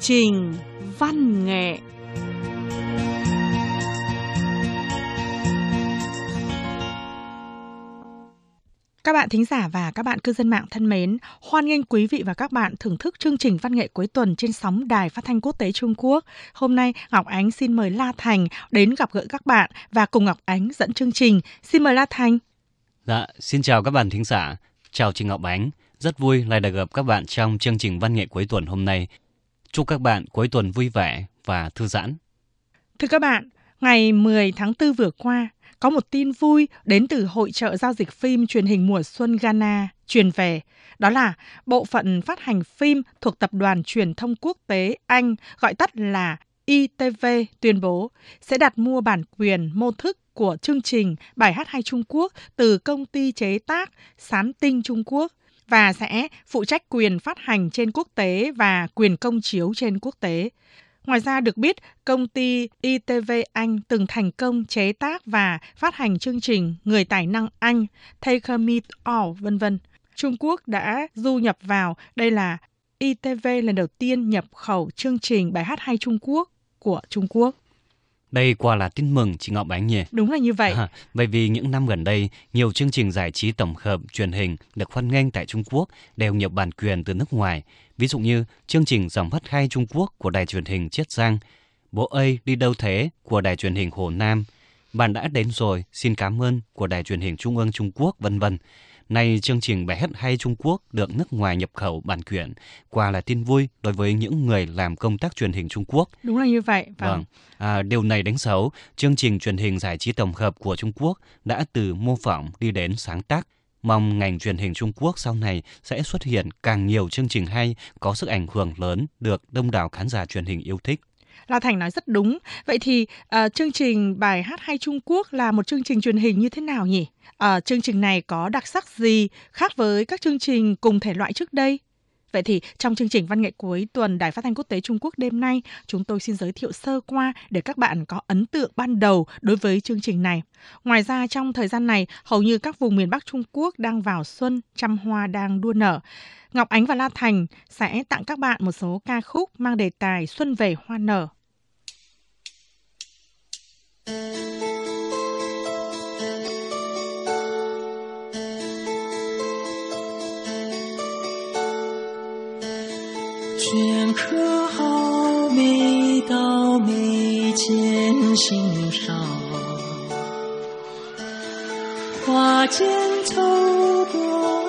trình văn nghệ Các bạn thính giả và các bạn cư dân mạng thân mến, hoan nghênh quý vị và các bạn thưởng thức chương trình văn nghệ cuối tuần trên sóng Đài Phát thanh Quốc tế Trung Quốc. Hôm nay, Ngọc Ánh xin mời La Thành đến gặp gỡ các bạn và cùng Ngọc Ánh dẫn chương trình. Xin mời La Thành. Dạ, xin chào các bạn thính giả. Chào chị Ngọc Ánh. Rất vui lại được gặp các bạn trong chương trình văn nghệ cuối tuần hôm nay. Chúc các bạn cuối tuần vui vẻ và thư giãn. Thưa các bạn, ngày 10 tháng 4 vừa qua, có một tin vui đến từ hội trợ giao dịch phim truyền hình mùa xuân Ghana truyền về. Đó là bộ phận phát hành phim thuộc Tập đoàn Truyền thông Quốc tế Anh, gọi tắt là ITV tuyên bố sẽ đặt mua bản quyền mô thức của chương trình bài hát hay Trung Quốc từ công ty chế tác Sán Tinh Trung Quốc và sẽ phụ trách quyền phát hành trên quốc tế và quyền công chiếu trên quốc tế. Ngoài ra được biết, công ty ITV Anh từng thành công chế tác và phát hành chương trình Người tài năng Anh, Take Me All, vân vân. Trung Quốc đã du nhập vào, đây là ITV lần đầu tiên nhập khẩu chương trình bài hát hay Trung Quốc của Trung Quốc. Đây quả là tin mừng chị Ngọc Ánh nhỉ? Đúng là như vậy. À, bởi vì những năm gần đây, nhiều chương trình giải trí tổng hợp truyền hình được hoan nghênh tại Trung Quốc đều nhập bản quyền từ nước ngoài. Ví dụ như chương trình dòng phát hai Trung Quốc của đài truyền hình Chiết Giang, Bố ơi đi đâu thế của đài truyền hình Hồ Nam, Bạn đã đến rồi, xin cảm ơn của đài truyền hình Trung ương Trung Quốc vân vân. Nay chương trình bài hát hay Trung Quốc được nước ngoài nhập khẩu bản quyền, quả là tin vui đối với những người làm công tác truyền hình Trung Quốc. Đúng là như vậy. Vâng. vâng. À, điều này đánh dấu chương trình truyền hình giải trí tổng hợp của Trung Quốc đã từ mô phỏng đi đến sáng tác. Mong ngành truyền hình Trung Quốc sau này sẽ xuất hiện càng nhiều chương trình hay có sức ảnh hưởng lớn được đông đảo khán giả truyền hình yêu thích. La Thành nói rất đúng. Vậy thì uh, chương trình bài hát hay Trung Quốc là một chương trình truyền hình như thế nào nhỉ? Uh, chương trình này có đặc sắc gì khác với các chương trình cùng thể loại trước đây? Vậy thì trong chương trình văn nghệ cuối tuần Đài Phát thanh Quốc tế Trung Quốc đêm nay, chúng tôi xin giới thiệu sơ qua để các bạn có ấn tượng ban đầu đối với chương trình này. Ngoài ra trong thời gian này, hầu như các vùng miền Bắc Trung Quốc đang vào xuân, trăm hoa đang đua nở. Ngọc Ánh và La Thành sẽ tặng các bạn một số ca khúc mang đề tài Xuân về hoa nở. 镌刻好眉到眉间心上，花间透过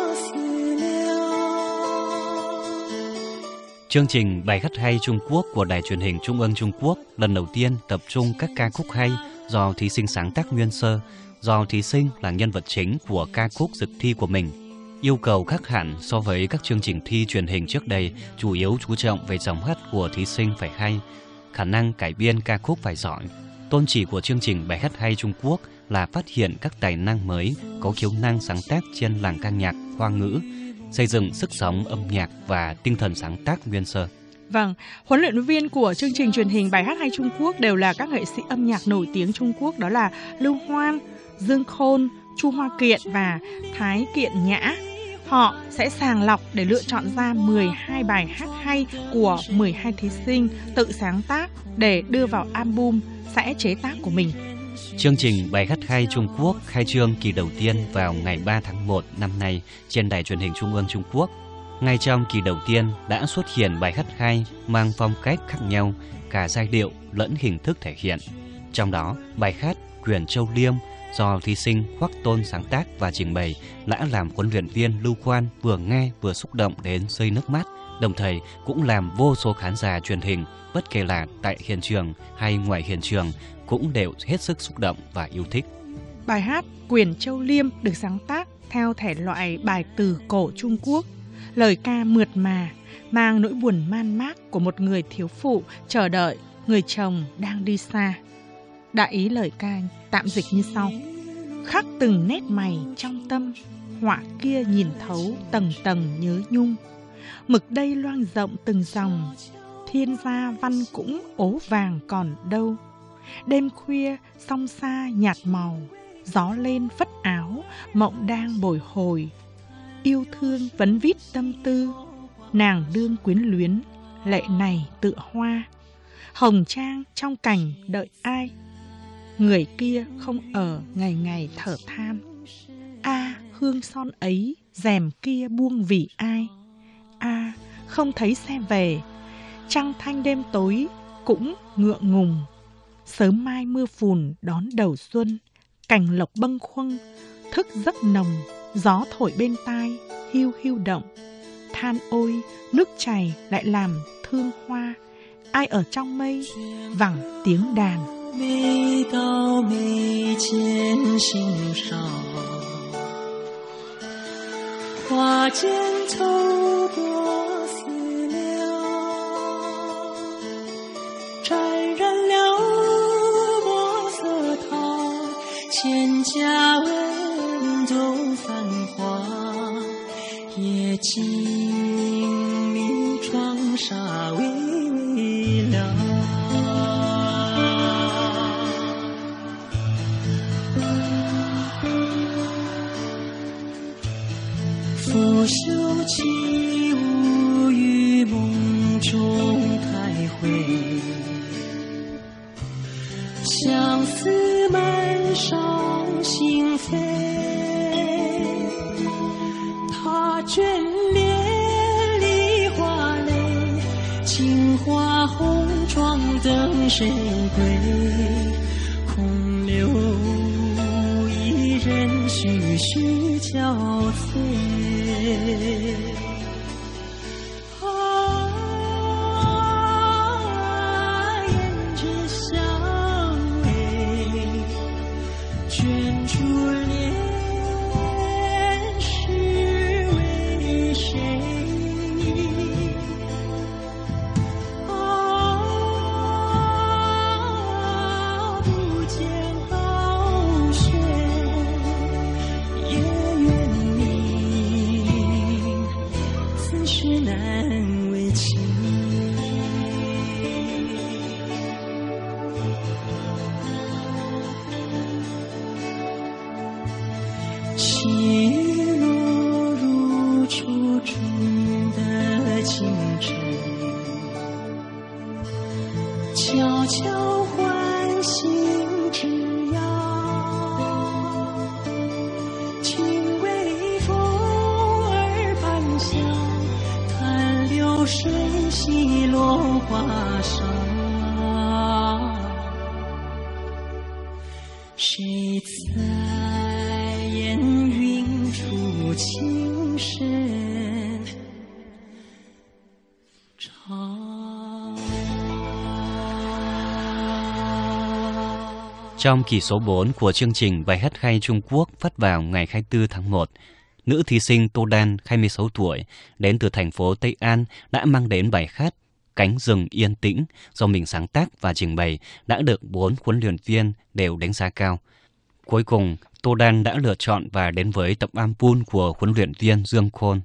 Chương trình Bài hát hay Trung Quốc của Đài truyền hình Trung ương Trung Quốc lần đầu tiên tập trung các ca khúc hay do thí sinh sáng tác nguyên sơ, do thí sinh là nhân vật chính của ca khúc dự thi của mình. Yêu cầu khác hẳn so với các chương trình thi truyền hình trước đây, chủ yếu chú trọng về giọng hát của thí sinh phải hay, khả năng cải biên ca khúc phải giỏi. Tôn chỉ của chương trình bài hát hay Trung Quốc là phát hiện các tài năng mới có khiếu năng sáng tác trên làng ca nhạc, hoa ngữ, xây dựng sức sống âm nhạc và tinh thần sáng tác nguyên sơ. Vâng, huấn luyện viên của chương trình truyền hình bài hát hay Trung Quốc đều là các nghệ sĩ âm nhạc nổi tiếng Trung Quốc đó là Lưu Hoan, Dương Khôn, Chu Hoa Kiện và Thái Kiện Nhã. Họ sẽ sàng lọc để lựa chọn ra 12 bài hát hay của 12 thí sinh tự sáng tác để đưa vào album sẽ chế tác của mình. Chương trình Bài hát khai Trung Quốc khai trương kỳ đầu tiên vào ngày 3 tháng 1 năm nay trên đài truyền hình Trung ương Trung Quốc. Ngay trong kỳ đầu tiên đã xuất hiện bài hát khai mang phong cách khác nhau, cả giai điệu lẫn hình thức thể hiện. Trong đó, bài hát Quyền Châu Liêm do thí sinh Khoác Tôn sáng tác và trình bày đã làm huấn luyện viên Lưu Quan vừa nghe vừa xúc động đến rơi nước mắt, đồng thời cũng làm vô số khán giả truyền hình bất kể là tại hiện trường hay ngoài hiện trường cũng đều hết sức xúc động và yêu thích. Bài hát Quyền Châu Liêm được sáng tác theo thể loại bài từ cổ Trung Quốc. Lời ca mượt mà, mang nỗi buồn man mác của một người thiếu phụ chờ đợi người chồng đang đi xa. Đại ý lời ca tạm dịch như sau. Khắc từng nét mày trong tâm, họa kia nhìn thấu tầng tầng nhớ nhung. Mực đây loang rộng từng dòng, thiên gia văn cũng ố vàng còn đâu. Đêm khuya song xa nhạt màu, gió lên phất áo, mộng đang bồi hồi. Yêu thương vấn vít tâm tư, nàng đương quyến luyến, lệ này tựa hoa. Hồng trang trong cảnh đợi ai? Người kia không ở ngày ngày thở than. A hương son ấy rèm kia buông vì ai? A không thấy xe về. Trăng thanh đêm tối cũng ngượng ngùng. Sớm mai mưa phùn đón đầu xuân, cành lộc bâng khuâng, thức giấc nồng, gió thổi bên tai, hiu hiu động. Than ôi, nước chảy lại làm thương hoa, ai ở trong mây, vẳng tiếng đàn. Hoa 千家文都繁华，夜静谧，窗纱微微亮。拂袖起舞于梦中徘徊，相思上心扉。他眷恋梨花泪，轻画红妆等谁归？空留一人徐徐憔悴。Trong kỳ số 4 của chương trình Bài hát hay Trung Quốc phát vào ngày 24 tháng 1, nữ thí sinh Tô Đan, 26 tuổi, đến từ thành phố Tây An đã mang đến bài hát Cánh rừng yên tĩnh do mình sáng tác và trình bày đã được bốn huấn luyện viên đều đánh giá cao. Cuối cùng, Tô Đan đã lựa chọn và đến với tập Ampul của huấn luyện viên Dương Khôn.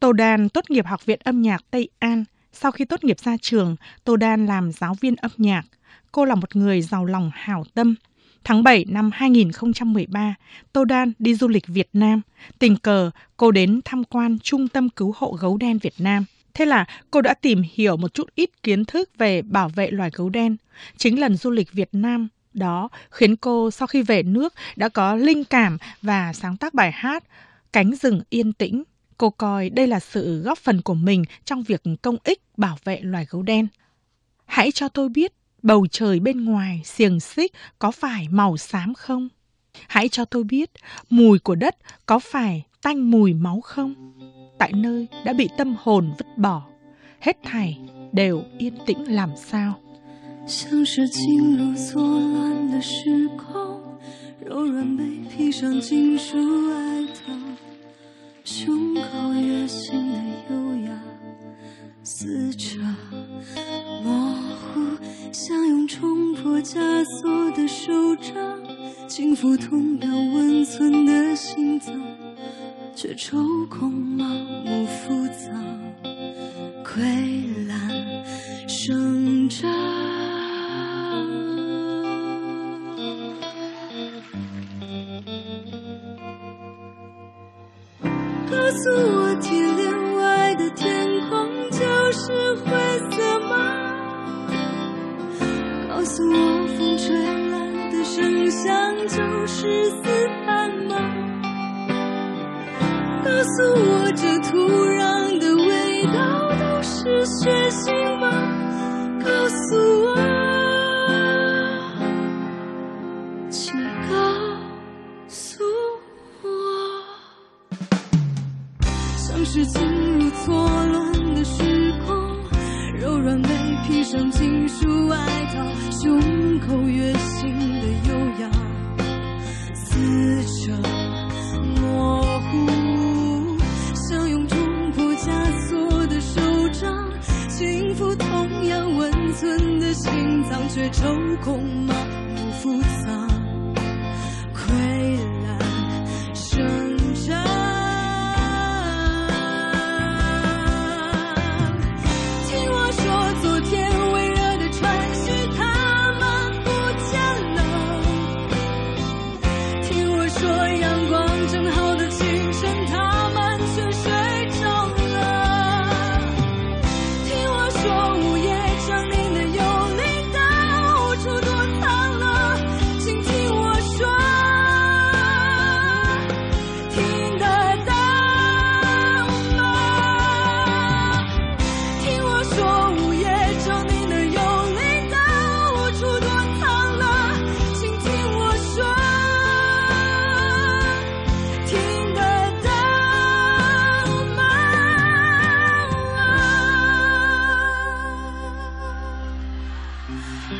Tô Đan tốt nghiệp Học viện âm nhạc Tây An. Sau khi tốt nghiệp ra trường, Tô Đan làm giáo viên âm nhạc. Cô là một người giàu lòng hảo tâm, Tháng 7 năm 2013, Tô Đan đi du lịch Việt Nam. Tình cờ, cô đến tham quan Trung tâm Cứu hộ Gấu Đen Việt Nam. Thế là cô đã tìm hiểu một chút ít kiến thức về bảo vệ loài gấu đen. Chính lần du lịch Việt Nam đó khiến cô sau khi về nước đã có linh cảm và sáng tác bài hát Cánh rừng yên tĩnh. Cô coi đây là sự góp phần của mình trong việc công ích bảo vệ loài gấu đen. Hãy cho tôi biết, bầu trời bên ngoài xiềng xích có phải màu xám không? Hãy cho tôi biết, mùi của đất có phải tanh mùi máu không? Tại nơi đã bị tâm hồn vứt bỏ, hết thảy đều yên tĩnh làm sao? 像是进入错乱的时空，柔软被披上金属外套，胸口越显得优雅，撕扯模糊。像用冲破枷锁的手掌，轻抚同样温存的心脏， 却抽空盲目浮躁，告诉我，这土壤的味道都是血腥吗？告诉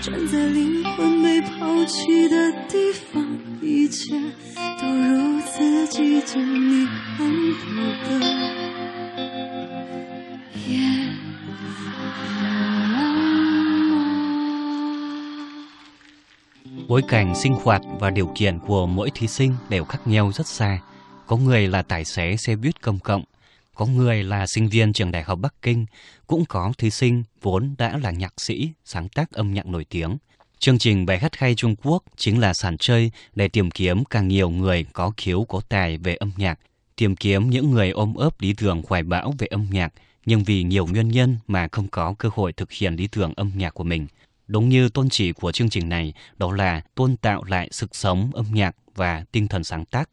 站在灵魂被抛弃的地方，一切都如此寂静，你看不得。夜郎吗？ Bối cảnh sinh hoạt và điều kiện của mỗi thí sinh đều khác nhau rất xa. Có người là tài xế xe buýt công cộng, có người là sinh viên trường đại học Bắc Kinh, cũng có thí sinh vốn đã là nhạc sĩ, sáng tác âm nhạc nổi tiếng. Chương trình Bài hát hay Trung Quốc chính là sàn chơi để tìm kiếm càng nhiều người có khiếu có tài về âm nhạc, tìm kiếm những người ôm ấp lý tưởng hoài bão về âm nhạc, nhưng vì nhiều nguyên nhân mà không có cơ hội thực hiện lý tưởng âm nhạc của mình. Đúng như tôn chỉ của chương trình này, đó là tôn tạo lại sức sống âm nhạc và tinh thần sáng tác.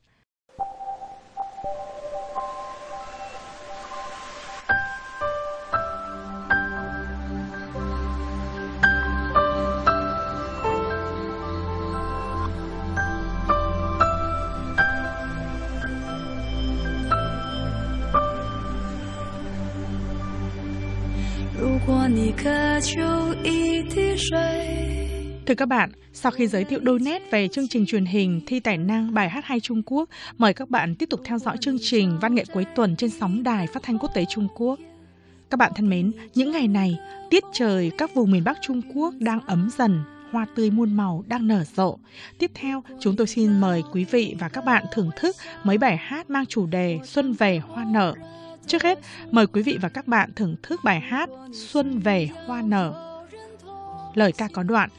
Thưa các bạn, sau khi giới thiệu đôi nét về chương trình truyền hình thi tài năng bài hát hay Trung Quốc, mời các bạn tiếp tục theo dõi chương trình văn nghệ cuối tuần trên sóng đài phát thanh quốc tế Trung Quốc. Các bạn thân mến, những ngày này, tiết trời các vùng miền Bắc Trung Quốc đang ấm dần, hoa tươi muôn màu đang nở rộ. Tiếp theo, chúng tôi xin mời quý vị và các bạn thưởng thức mấy bài hát mang chủ đề Xuân về hoa nở. Trước hết, mời quý vị và các bạn thưởng thức bài hát Xuân về hoa nở. Lời ca có đoạn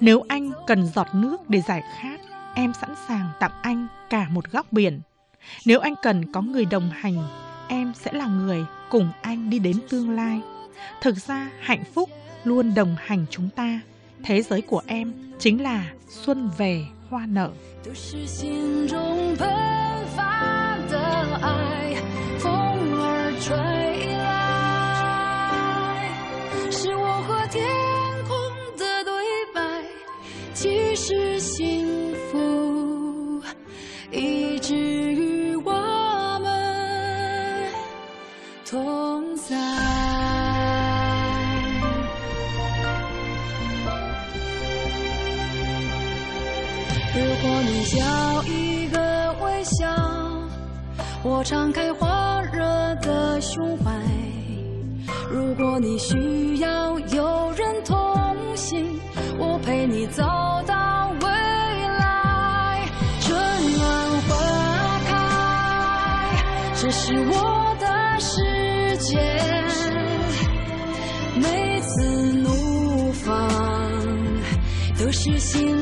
Nếu anh cần giọt nước để giải khát, em sẵn sàng tặng anh cả một góc biển. Nếu anh cần có người đồng hành, em sẽ là người cùng anh đi đến tương lai. Thực ra hạnh phúc luôn đồng hành chúng ta. Thế giới của em chính là xuân về hoa nở. 都是心中喷发的爱， 其实幸福，以至于我们同在。如果你笑一个微笑，我敞开火热的胸怀。如果你需要有人同行，我陪你走是心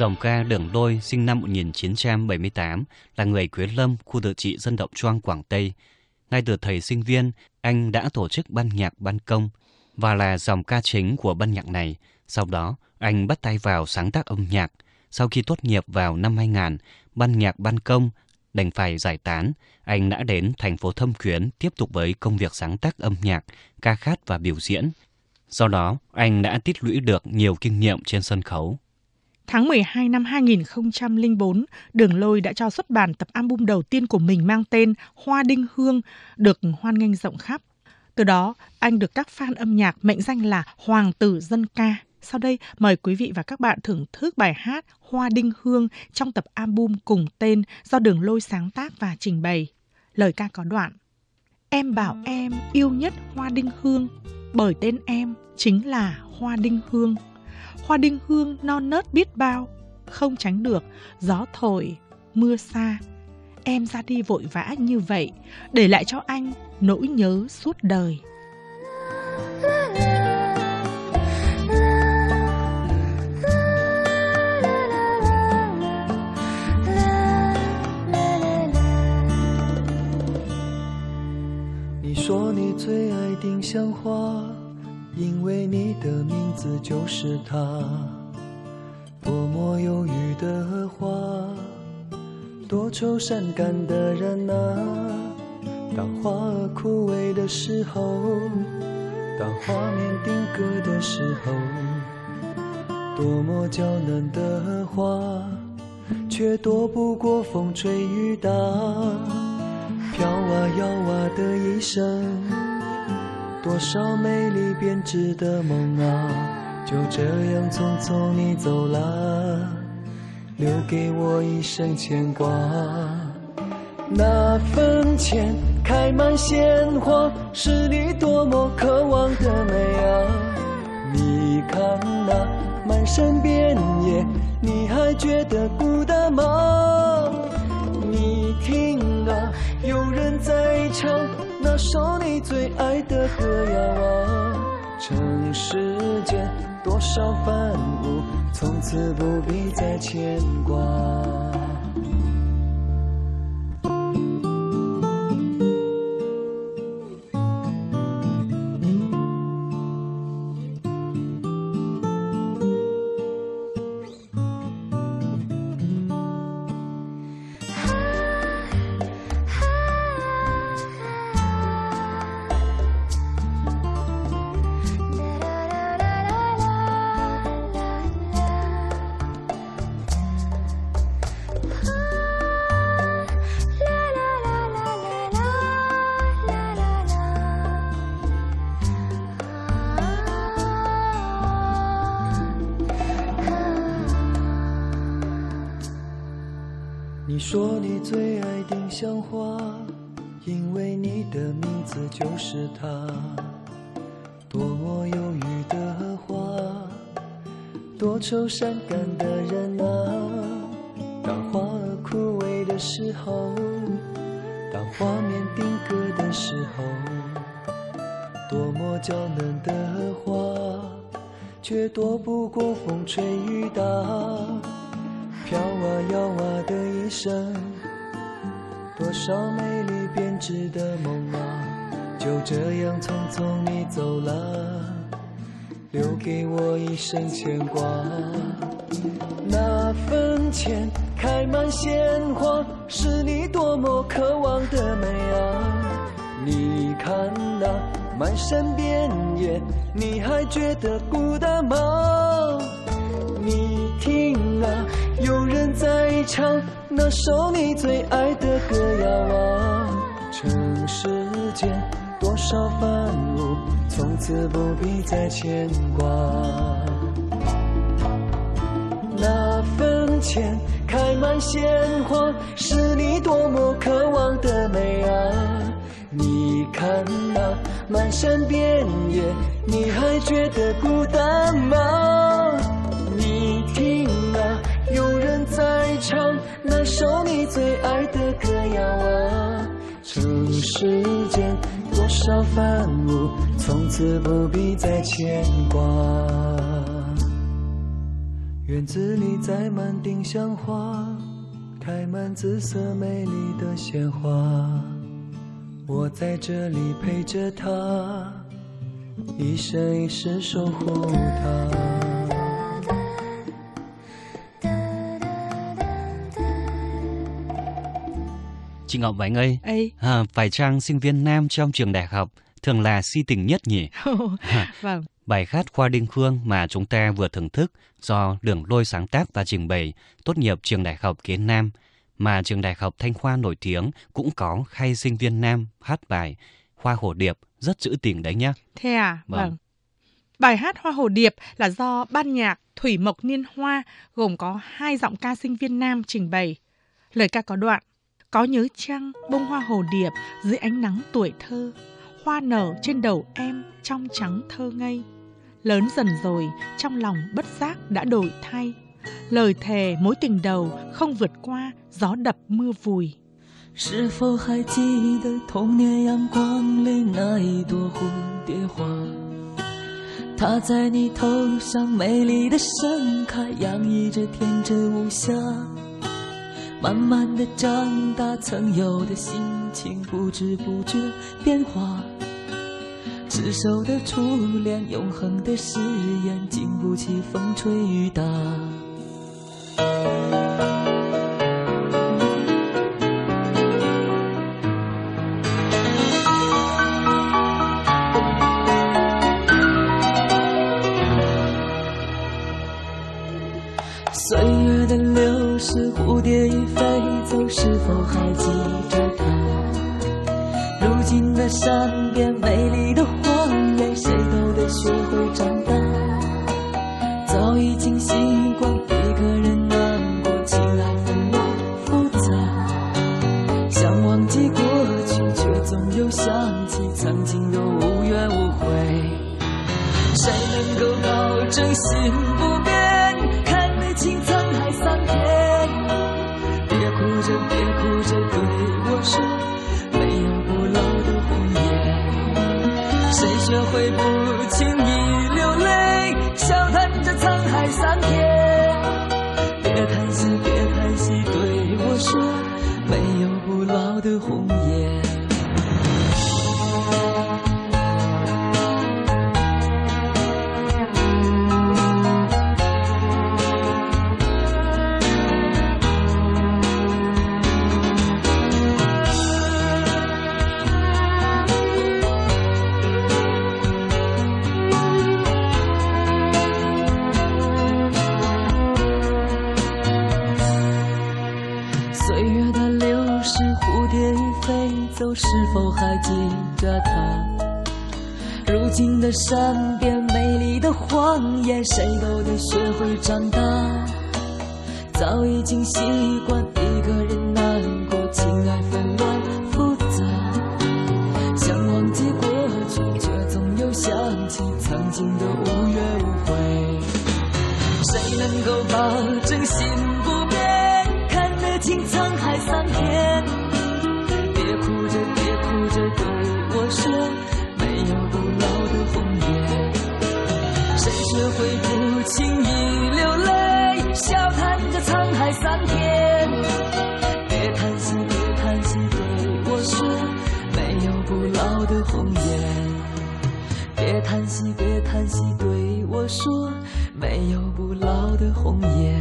Dòng ca Đường Đôi sinh năm 1978 là người Quế Lâm, khu tự trị dân tộc Choang Quảng Tây. Ngay từ thầy sinh viên, anh đã tổ chức ban nhạc ban công và là dòng ca chính của ban nhạc này. Sau đó, anh bắt tay vào sáng tác âm nhạc. Sau khi tốt nghiệp vào năm 2000, ban nhạc ban công đành phải giải tán, anh đã đến thành phố Thâm Quyến tiếp tục với công việc sáng tác âm nhạc, ca hát và biểu diễn. Do đó, anh đã tích lũy được nhiều kinh nghiệm trên sân khấu. Tháng 12 năm 2004, Đường Lôi đã cho xuất bản tập album đầu tiên của mình mang tên Hoa Đinh Hương, được hoan nghênh rộng khắp. Từ đó, anh được các fan âm nhạc mệnh danh là Hoàng tử dân ca. Sau đây, mời quý vị và các bạn thưởng thức bài hát Hoa Đinh Hương trong tập album cùng tên do Đường Lôi sáng tác và trình bày. Lời ca có đoạn. Em bảo em yêu nhất Hoa Đinh Hương, bởi tên em chính là Hoa Đinh Hương hoa đinh hương non nớt biết bao. Không tránh được, gió thổi, mưa xa. Em ra đi vội vã như vậy, để lại cho anh nỗi nhớ suốt đời. 愁善感的人啊。当花儿枯萎的时候，当画面定格的时候，多么娇嫩的花，却躲不过风吹雨打，飘啊摇啊的一生。多少美丽编织的梦啊，就这样匆匆你走了，留给我一生牵挂。那坟前开满鲜花，是你多么渴望的美啊！你看那满山遍野，你还觉得孤单吗？你听啊，有人在唱。那首你最爱的歌谣啊，尘世间多少繁芜，从此不必再牵挂。像花，因为你的名字就是它。多么忧郁的花，多愁善感的人啊。当花儿枯萎的时候，当画面定格的时候，多么娇嫩的花，却躲不过风吹雨打。飘啊摇啊的一生，多少美丽编织的梦啊，就这样匆匆你走了，留给我一生牵挂。那坟前开满鲜花，是你多么渴望的美啊！你看那满山遍野，你还觉得孤单吗？唱那首你最爱的歌谣啊。尘世间多少烦恼，从此不必再牵挂。那坟前开满鲜花，是你多么渴望的美啊！你看那满山遍野，你还觉得孤单吗？首你最爱的歌谣啊。尘世间多少繁芜，从此不必再牵挂。院子里栽满丁香花，开满紫色美丽的鲜花。我在这里陪着她，一生一世守护她。Chị Ngọc Vãnh ơi, Ê. À, phải chăng sinh viên nam trong trường đại học thường là si tình nhất nhỉ? vâng. Bài hát Khoa Đinh Khương mà chúng ta vừa thưởng thức do Đường Lôi sáng tác và trình bày tốt nghiệp trường đại học Kiến Nam mà trường đại học Thanh Khoa nổi tiếng cũng có khay sinh viên nam hát bài Hoa Hồ Điệp rất trữ tình đấy nhá. Thế à? Vâng. Vâng. Bài hát Hoa Hồ Điệp là do ban nhạc Thủy Mộc Niên Hoa gồm có hai giọng ca sinh viên nam trình bày. Lời ca có đoạn Có nhớ chăng bông hoa hồ điệp dưới ánh nắng tuổi thơ Hoa nở trên đầu em trong trắng thơ ngây Lớn dần rồi trong lòng bất giác đã đổi thay Lời thề mối tình đầu không vượt qua gió đập mưa vùi 是否还记得童年阳光里那一朵蝴蝶花？它在你头上美丽的盛开，洋溢着天真无瑕。 慢慢的长大，曾有的心情不知不觉变化。执手的初恋，永恒的誓言，经不起风吹雨打。月的流逝，蝴蝶已飞走，是否还记着它？如今的山边，美丽的谎言，谁都得学会长大。早已经习惯一个人难过，情爱纷乱复杂。想忘记过去，却总又想起曾经的无怨无悔。谁能够保证心没有不老的红颜。习惯一个人难过，情爱纷乱复杂。想忘记过去，却总又想起曾经的无怨无悔。谁能够保证心不变，看得清沧海桑田？别哭着，别哭着对我说，没有不老的红颜。谁学会不轻易，海桑田？别叹息，别叹息，对我说，没有不老的红颜。别叹息，别叹息，对我说，没有不老的红颜。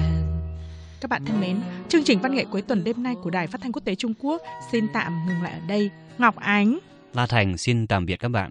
Các bạn thân mến, chương trình văn nghệ cuối tuần đêm nay của Đài Phát thanh Quốc tế Trung Quốc xin tạm ngừng lại ở đây. Ngọc Ánh La Thành xin tạm biệt các bạn.